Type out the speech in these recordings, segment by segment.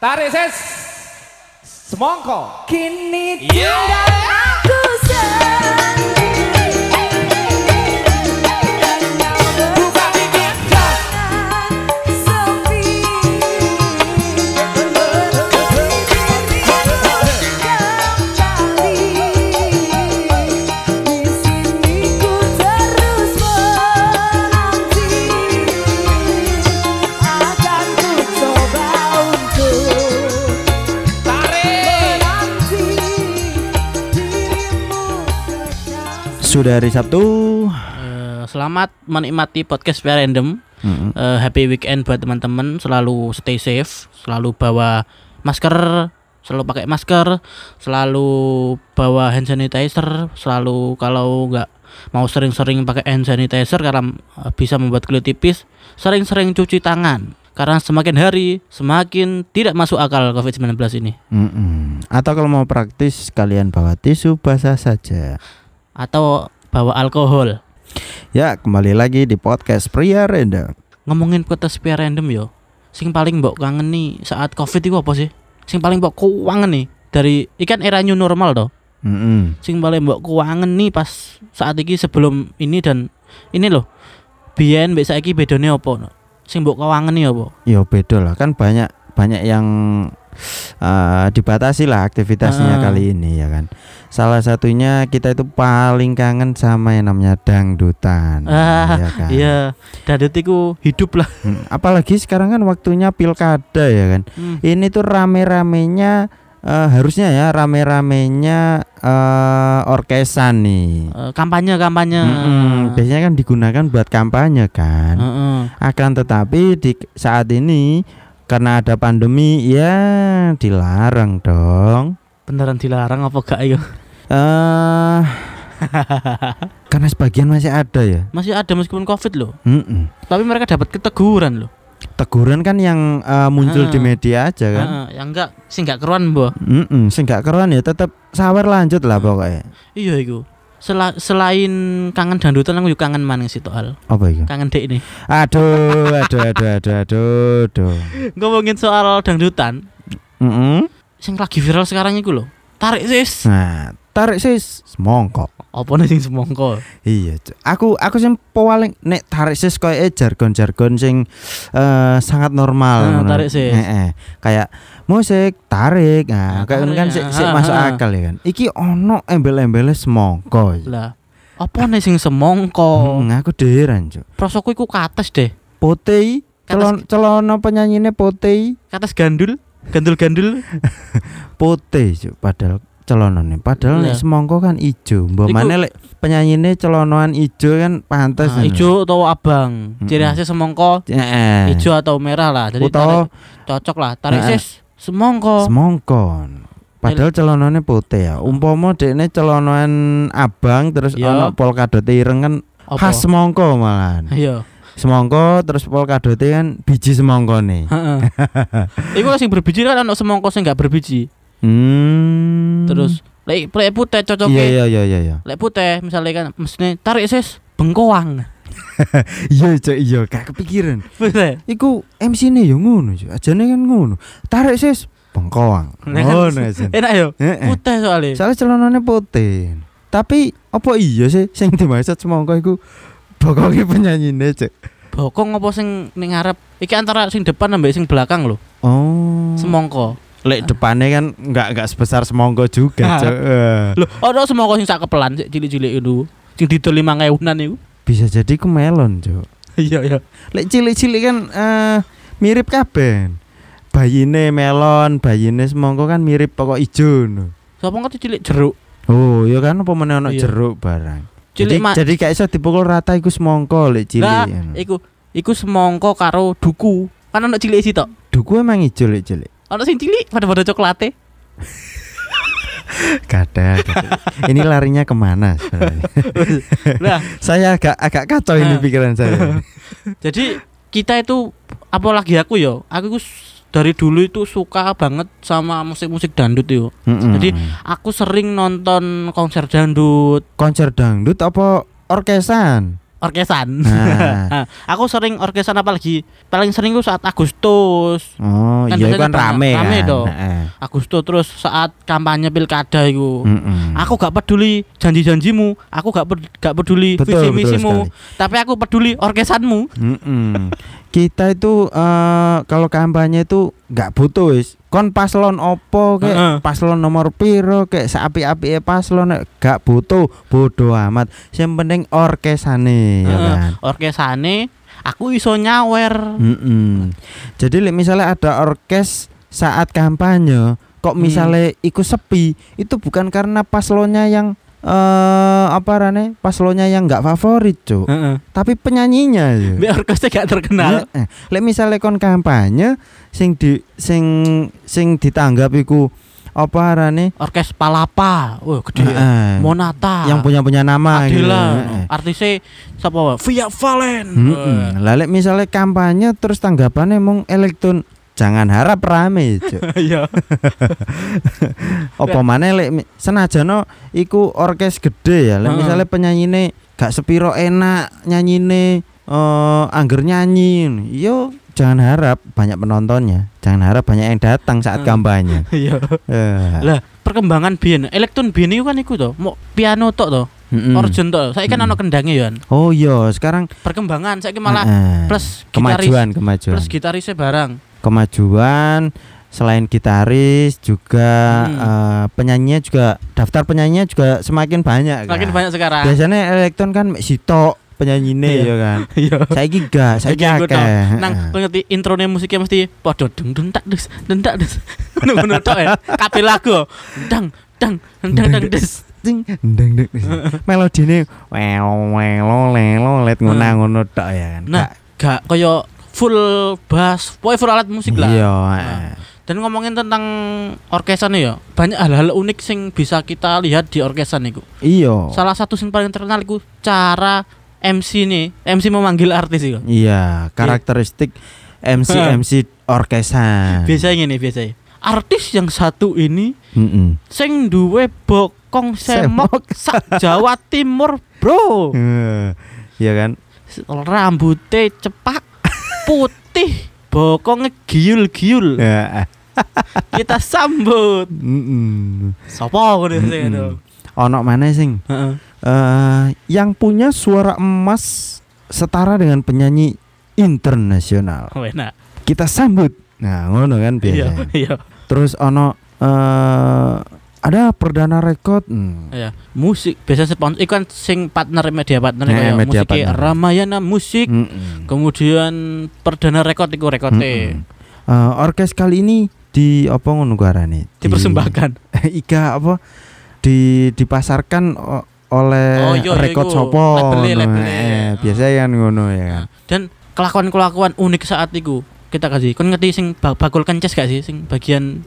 Tarik ses. Semongko. Kini Yeah. tinggal Sudah hari Sabtu. Eh, selamat menikmati podcast Random. Mm-mm. Eh, happy weekend buat teman-teman. Selalu stay safe, selalu bawa masker, selalu pakai masker, selalu bawa hand sanitizer, selalu kalau nggak mau sering-sering pakai hand sanitizer karena eh, bisa membuat kulit tipis, sering-sering cuci tangan. Karena semakin hari semakin tidak masuk akal COVID-19 ini. Mm-mm. Atau kalau mau praktis kalian bawa tisu basah saja. Atau bawa alkohol. Ya kembali lagi di podcast Pria Random. ngomongin podcast spare random yo. Sing paling mbok kangen nih saat covid itu apa sih? Sing paling mbok kuangen nih dari ikan era new normal toh. Mm-mm. sing paling mbok kuangen nih pas saat ini sebelum ini dan ini loh. Biyen mbek saiki bedone apa sing mbok kuangen nih apa? Ya beda lah. Kan banyak banyak yang eh, dibatasi lah aktivitasnya Ah. kali ini ya kan. Salah satunya kita itu paling kangen sama yang namanya dangdutan. Ah, ya kan? iya dadut iku hidup lah Hmm, Apalagi sekarang kan waktunya pilkada ya kan. Hmm. Ini tuh rame-ramenya eh, harusnya ya rame-ramenya eh, orkesan nih. Eh, kampanye kampanye Mm-mm, biasanya kan digunakan buat kampanye kan. Heeh. Akan tetapi di saat ini karena ada pandemi ya dilarang dong. beneran dilarang apa gak yo eh karena sebagian masih ada ya. masih ada meskipun covid loh Mm-mm. tapi mereka dapat keteguran loh Teguran kan yang eh, muncul di Ah. media aja kan. Heeh, yang enggak sing enggak keruan mbok Mm-mm, sing gak keruan ya tetap sawer lanjut lah pokoknya. Iya iku. Sela- selain kangen dangdutan aku juga kangen maning situ al. Apa itu? Kangen dek ini. Aduh, aduh, aduh, aduh, aduh, aduh. Ngomongin soal dangdutan, Mm-mm. sing lagi viral sekarang iku loh. Tarik sis. Nah, tarik sis semongko. Apa nih sing semongko? Iya, aku aku sing paling nek tarik sis koyo jargon-jargon sing eh, sangat normal. Ah, ngono. tarik sis. Heeh. Kayak musik tarik. Nah, Ah, kayak kan tarik, sik ah, sik ah, masuk ah. akal ya kan. Iki ono embel-embele semongko. Lah, apa nih sing semongko? Hmm, aku deran, Cuk. Prosoku iku kates deh. Potei celon celana penyanyine potei Kates gandul, gandul-gandul. putih Cuk. padahal celonone padahal nek Iya. semongko kan ijo mbok maneh lek penyanyine celonoan ijo kan pantes Nah, ijo atau abang. Ciri Mm-mm. khasnya semongko Heeh. ijo atau merah lah. Jadi Utawa- tarik- cocok lah. Tarik sis semongko. semongko padahal celonane putih ya umpama dekne celonan abang terus Iya. ono polkadot ireng kan Apa? khas semongko malahan Iya. semongko terus polkadot kan biji semongko nih Heeh. Iku sing berbiji kan ono semongko sing gak berbiji. hmm. Terus lek lek putih cocok iya iya iya iya iya Lek putih misalnya kan mestine tarik sis bengkoang. iya Cuk, iya gak kepikiran Putih. Iku MC ne yo ngono, Cuk. Ajane kan ngono. Tarik sis bengkoang. Nah, kan Ngono aja. Enak yo. Putih soalnya. Soalnya celanane putih. Tapi apa iya sih sing dimaksud semongko iku pokoknya penyanyine, Cuk. Bokong apa sing ning ngarep? Iki antara sing depan ambek sing belakang lho. Oh. Semongko. Lek depannya kan enggak enggak sebesar semongko juga, Cuk. Eh, Lho, ono semongko sing sak kepelan sik cilik-cilik itu. Sing didol 5000-an iku. Bisa jadi ku melon, Cuk. Iya, iya. Lek cilik-cilik kan eh mirip kabeh. Bayine melon, bayine semongko kan mirip pokok ijo. no. Sopo ngerti cilik jeruk. Oh, ya kan apa meneh ono Iya. jeruk barang. Cilik jadi, jadi gak iso dipukul rata iku semongko lek cilik. Iku iku semongko karo duku. Kan ono cilik sih tok. Duku emang ijo lek cilik. Ono sing cilik pada-pada coklate. Kada, kada. Ini larinya ke mana sebenarnya? Nah, saya agak agak kacau ini Nah. pikiran saya. jadi kita itu apalagi aku yo, aku itu s- dari dulu itu suka banget sama musik-musik dangdut yo. Mm-mm. Jadi aku sering nonton konser dangdut. konser dangdut apa orkesan? Orkesan. Nah. Nah, aku sering orkesan apalagi paling sering ku saat Agustus. Oh, Kan iya kan rame, rame kan. toh. Heeh. Agustus terus saat kampanye pilkada iku. Mm-mm. Aku gak peduli janji-janjimu, aku gak ped- gak peduli visi misimu, tapi aku peduli orkesanmu. Mm-mm. Kita itu eh, kalau kampanye itu nggak butuh wis. Kon paslon opo kek, Heeh. paslon nomor piro kek, seapi-api paslon nek gak butuh, bodoh amat. Yang penting orkesane ya Heeh. kan. Orkesane aku iso nyawer. Mm-mm. Jadi lek misalnya ada orkes saat kampanye, kok Hmm. misalnya ikut sepi, itu bukan karena paslonnya yang eh apa rane, paslonnya yang nggak favorit, Cuk. Heeh. Tapi penyanyinya ya. Mbak orkesnya gak terkenal. Lek misale kon kampanye sing di sing sing ditanggap iku apa arane? Orkes Palapa. Wah, gede. ya. Heeh. Monata. yang punya punya nama gitu. Adela. Heeh. Artisnya siapa? Via Valen. Mm-mm. Lah lek misale kampanye terus tanggapannya mong elektron jangan harap rame, Cuk. Iya. Apa maneh lek senajano iku orkes gede ya. Lek misale penyanyine gak sepiro enak nyanyine eh angger nyanyi, yo jangan harap banyak penontonnya. Jangan harap banyak yang datang saat kampanye. Iya. Eh. Lah, perkembangan biyen elektron biyen iku kan iku to, mau piano tok to, Mm-mm. organ tok. Saiki kan Mm. ana kendangnya ya. Oh iya, sekarang Perkembangan saiki malah Heeh. plus gitaris kemajuan, kemajuan. plus gitarisnya barang. Kemajuan selain gitaris juga Hmm. eh, penyanyinya juga daftar penyanyinya juga semakin banyak Makin kan. banyak sekarang. Biasanya elektron kan mek sitok penyanyine Iya. ya kan. Saiki aku akeh. tau. Nang ngerti introne musiknya mesti padha dung dung tak dus, dung tak dus. Ngono tok ya. Kabeh lagu. Dang dang dang dang des. Ding, deng, deng. Melodine wel wel lelo let ngono ngono tok ya kan. Nah, gak kaya full bass, pokoknya full alat musik lah. Iya, Nah, heeh. Dan ngomongin tentang orkesan ya, banyak hal-hal unik sing bisa kita lihat di orkesan itu. Iya. Salah satu sing paling terkenal itu cara MC nih, MC memanggil artis itu. Iya, karakteristik MC Heeh. MC orkesan. Biasanya nih, biasanya. Artis yang satu ini Heeh. sing duwe bokong semok sak Jawa Timur, Bro. Eh, Iya kan? Rambutnya cepak putih, bokongnya giul-giul. Ya. Kita sambut. Mm-mm. Sopo ngono itu. Ono mana sing Heeh. eh yang punya suara emas setara dengan penyanyi internasional. Enak. Kita sambut. Nah, ngono kan Iya, biasa. iya. Terus ono eh ada perdana rekod. Hmm. Iya, musik biasa sponsor iku kan sing partner media partner Nah, kayak media musik partner. Ramayana Musik, Mm-mm. kemudian perdana rekod iku rekote Mm-mm. Eh, orkes kali ini di apa ngono arane? Di- dipersembahkan. Ika apa di dipasarkan oleh Oh, iya, iya, rekod sopo. Eh, biasa kan ngono ya kan. Dan kelakuan-kelakuan unik saat iku kita kasih. Kon ngerti sing ba- bakul kences gak sih sing bagian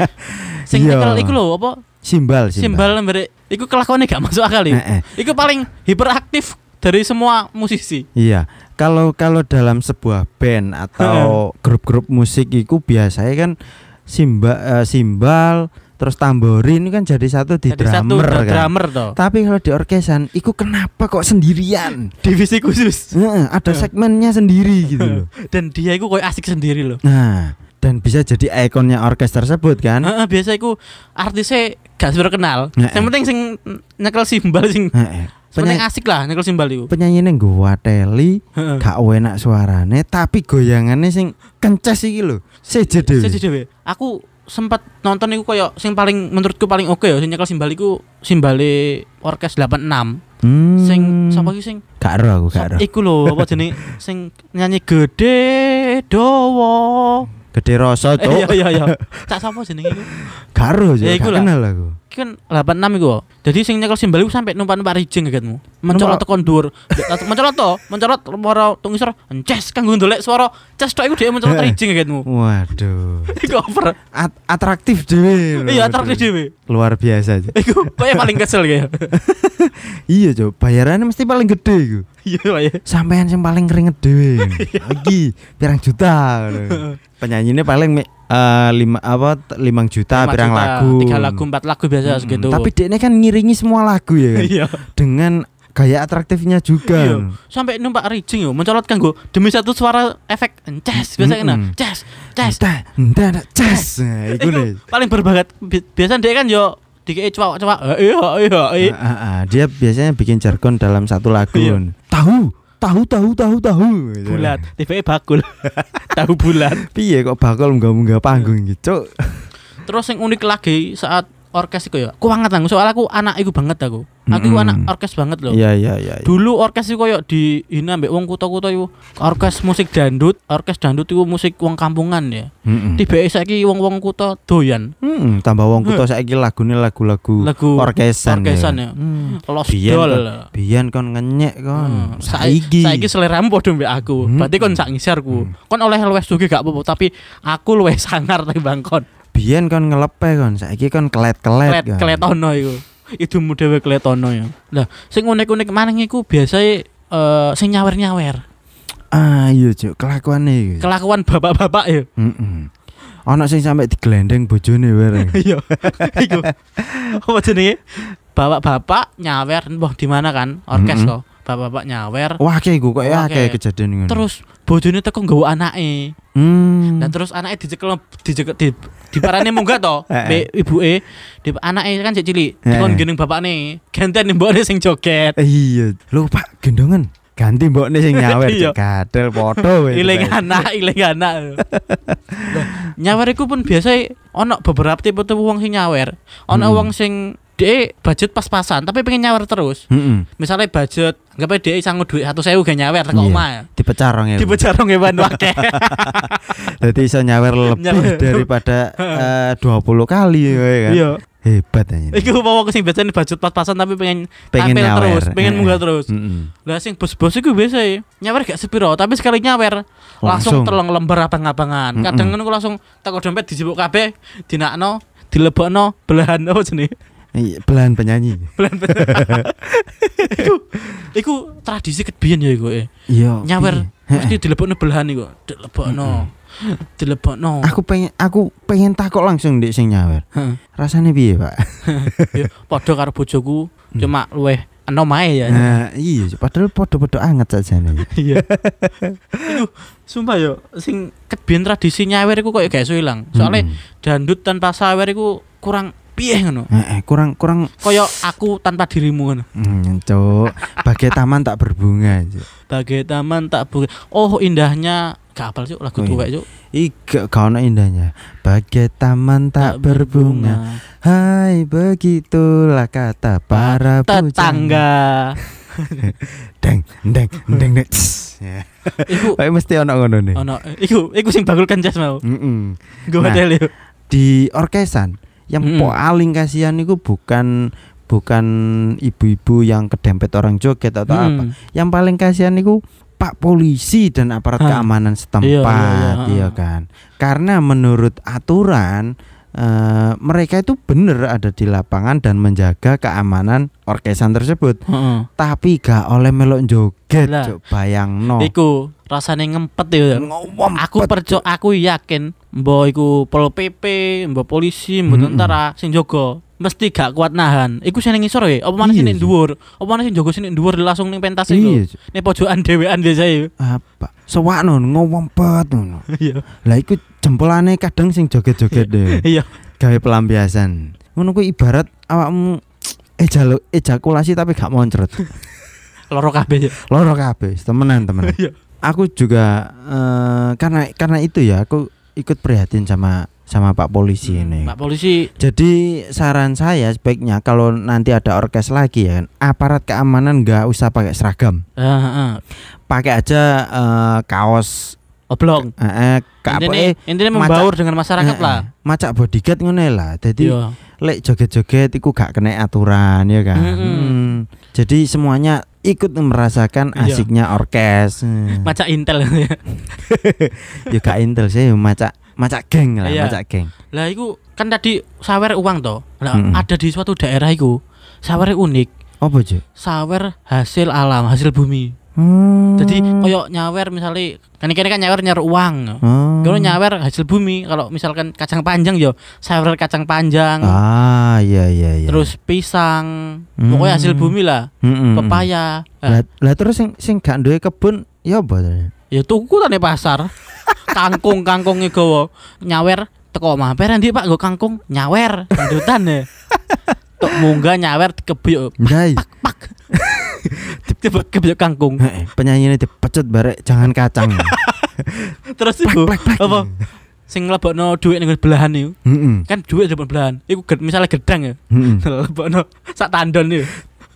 sing Iya. nyekel iku lho apa Simbal simbal mbere iku kelakuannya gak masuk akal ya. eh. Iku paling hiperaktif dari semua musisi. Iya, kalau kalau dalam sebuah band atau grup-grup musik itu biasanya kan simba, eh, simbal terus tamborin kan jadi satu di Jadi satu drummer dra- kan. drummer toh. Tapi kalau di orkesan, itu kenapa kok sendirian? Divisi khusus. Heeh, ada segmennya sendiri gitu loh. Dan dia iku koyo asik sendiri loh. Nah, dan bisa jadi ikonnya orkes tersebut kan? Heeh, biasa iku artisnya gak seberapa kenal. Heeh. Yang penting sing nyekel simbal sing Heeh. penting Penya- asik lah nyekel simbal iku. penyanyi ini gua teli gak enak suarane tapi goyangannya sing kences iki lho seje dhewe Siji dhewe. Aku sempat nonton iku koyo sing paling menurutku paling oke ya sing nyekel simbal iku simbale orkes 86. hmm. Sing sapa iki sing gak ero aku gak ero iku lho apa jenenge sing nyanyi gede dowo. gede rasa Eh, cok Iya iya iya. Cak sapa jenenge iku? gak ero Ya, gak lah. kenal aku kan 86 iku. Jadi sing nyekel simbal iku sampe numpak-numpak rijing kagetmu. Mencolot tekan dhuwur. Mencolot to, mencolot suara tungisor ences kanggo ndolek suara ces tok iku dhewe mencolot Eh. rijing kagetmu. waduh Iku over. At- atraktif dhewe. Iya, atraktif dhewe. luar biasa Cok. Iku koyo paling kesel kayak. iya cok bayarannya mesti paling gede iku Iya, Pak ya. sampean sing paling keringet dhewe lagi pirang juta penyanyinya paling eh, lima apa t- limang juta Lima pirang juta, lagu Tiga lagu, empat lagu biasa Mm-mm. segitu. tapi dia ini kan ngiringi semua lagu ya kan iya. dengan gaya atraktifnya juga. Iya. Sampai numpak rijing yo mencolot kanggo demi satu suara efek ces biasa kena Mm-mm. ces ces. Cas. Nah, nih. paling berbakat Bi- biasa dia kan yo dikei cowok-cowok iya iya iya. Ah, ah, ah. Dia biasanya bikin jargon dalam satu lagu. Iya. Tahu, tahu, tahu, tahu, tahu. Bulat tiba bakul tahu bulat Piye kok bakal munggah-munggah panggung gitu. terus yang unik lagi saat orkes iku ya aku banget aku soalnya aku anak iku banget aku aku Mm-mm. anak orkes banget loh Iya, iya, iya. iya. dulu orkes iku koyo di ini ambek wong kuto-kuto iku orkes musik dangdut orkes dangdut iku musik wong kampungan ya Mm-mm. tiba saiki wong-wong kuto doyan Mm, tambah wong kuto saiki lagune lagu-lagu lagu orkesan. orkesan ya Hmm. Lost Biyen Doll kon, biyen kon ngenyek kon. Hmm. Saiki. saiki seleramu padha mbek aku. Hmm. Berarti kon sak ngisarku. Kon oleh luwes sugih gak apa-apa, tapi aku luwes sangar timbang kon. Biyen kon ngelepe kon, saiki kon kelet-kelet Klet kon. kletono iku. Idumu dhewe kletono ya. Lah, sing unik-unik maneh iku biasae eh sing nyawer-nyawer. Ah, iya, Cuk, kelakuane iki. Kelakuan bapak-bapak ya. Heeh. Ana sing sampe diglendeng bojone bareng. Iya. Iku. Apa jenenge? Bapak-bapak nyawer mbah di mana kan? Orkes Mm-mm. kok. Bapak-bapak nyawer. Wah, kayak gue kok ya kayak kejadian ngono. Terus bojone teko nggawa anake. hmm. Nah terus anaknya dicekel dicekel di di parane munggah to, Eh, be ibuke di anaknya kan cek cilik, Eh, dikon eh. geneng bapakne, gantian mbokne sing joget. Eh, iya. Lho, Pak, gendongan. Ganti mbokne sing nyawer Iya. Gadel foto weh. Iling anak, iling anak. Nyawer iku pun biasa ono beberapa tipe tipe wong sing nyawer. Ono Hmm. wong sing dia budget pas-pasan tapi pengen nyawer terus. Heeh. Misalnya budget, anggap aja dia sanggup duit satu sewu gak nyawer omah. ya. Dipecah rong ya. Tipe jarong hewan wakeh. Dadi iso nyawer lebih daripada eh, 20 kali ya kan. Iya. Hebat aja. Iku mau sing biasanya budget pas-pasan tapi pengen Pengen nyawer. terus, pengen Eh, munggah terus. Heeh. Lah sing bos-bos iku biasa ya, nyawer gak sepiro, tapi sekali nyawer langsung, Langsung. telung lembar abang-abangan. Mm-mm. Kadang ngono langsung teko dompet dijebuk kabeh, dinakno, dilebokno belahan apa jenenge? Iya, belahan penyanyi. Belahan. iku iku tradisi kebiyen ya iku. eh. Iya. Nyawer mesti dilebokno belahan iku. Dilebokno. Dilebokno. Aku pengen aku pengen takok langsung Dik sing nyawer. Heeh. Rasanya piye, Pak? Ya, padha karo bojoku Hmm. cuma luweh enom ae ya. Nah, iya, padahal podo-podo anget saja nih. Iya. Iku sumpah yo sing kebiyen tradisi nyawer iku koyo gak iso ilang. Soalnya dandut tanpa sawer iku kurang piye ngono. Eh, eh, kurang kurang Koyo aku tanpa dirimu ngono. hmm, cuk. Bagai taman tak berbunga. Cuk. Bagai taman tak bu Oh indahnya gak apal cuk lagu Oh, iya. tuwek cuk. Iga kau indahnya. Bagai taman tak berbunga. Hai, begitulah kata para tetangga. Deng, deng, deng, deng. Ya. iku Kayak mesti ono ngono nih. ono iku iku sing bakul kencas mau. Mm-mm. Gue Nah. nah. Di orkesan yang Mm-mm. paling kasihan itu bukan bukan ibu-ibu yang kedempet orang joget atau apa. Hmm. Yang paling kasihan itu Pak polisi dan aparat Hah. keamanan Iya, setempat, iya, iya, iya ha. kan. Karena menurut aturan eh, mereka itu benar ada di lapangan dan menjaga keamanan orkesan tersebut. Tapi gak oleh melok joget, Lah. Cuk. bayangno. Iku rasane ngempet. Ngomong Aku percaya aku yakin mbok iku pol PP, mbok polisi, mbok Mm-mm. tentara sing jaga mesti gak kuat nahan. Iku sing ngisor ya, apa maneh sing Iya, ning Cuk. dhuwur? Apa maneh sing jaga sing ning dhuwur langsung ning pentas iku. Iya. Ning pojokan dhewean biasa ya. apa? Sewakno ngomong bet ngono. Iya. Lah iku jempolane kadang sing joget-joget deh. Iya. gawe pelampiasan. Ngono kuwi ibarat awakmu ejalo ejakulasi tapi gak moncret. Loro kabeh ya. Loro kabeh, temenan temenan. Iya. Aku juga eh, karena karena itu ya aku ikut prihatin sama sama Pak polisi ini. Pak polisi Jadi saran saya sebaiknya kalau nanti ada orkes lagi ya aparat keamanan nggak usah pakai seragam, heeh heeh. pakai aja eh, kaos Oblong. eh, eh, ka- apa, Intinya, eh, intinya macak- membaur dengan masyarakat eh, lah. eh, macak bodyguard ngono lah. Jadi Iya. lek joget-joget iku gak kena aturan ya kan. Mm-mm. Hmm. Jadi semuanya ikut merasakan Iya. asiknya orkes. Hmm. Macak intel ya. ya gak intel sih macak macak geng lah, Iya. macak geng. Lah iku kan tadi sawer uang toh. Lah Mm-mm. ada di suatu daerah iku sawer unik. Apa, Cuk? Sawer hasil alam, hasil bumi. Hmm. Jadi koyo nyawer misalnya kan ini kan nyawer nyawer uang. Oh. Kalau nyawer hasil bumi, kalau misalkan kacang panjang yo sawer kacang panjang. Ah, iya iya iya. Terus pisang, Hmm. pokoknya hasil bumi lah. Mm-mm. Pepaya. Nah, Lah, lah terus sing sing gak duwe kebun ya apa ya tuku tane pasar. kangkung kangkungnya gowo nyawer teko mampir ndi Pak nggo kangkung nyawer ndutan ya. Tok munggah nyawer dikebuyuk Ndai. tiba kebuyuk kangkung. Penyanyi ini dipecut barek jangan kacang. Terus iku apa sing mlebokno dhuwit ning belahan iku. Heeh. Kan dhuwit di belahan. Iku misalnya gedang ya. Heeh. Lebokno sak tandon.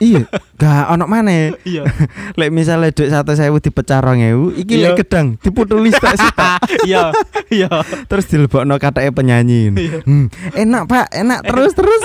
Iya, gak ono maneh. Iya. Lek misale duit 100.000 dipecah 2.000, iki Iya. lek gedang diputuli sita Iya. Iya. terus dilebokno katake penyanyi. Iya. Hmm, enak Pak, enak terus terus.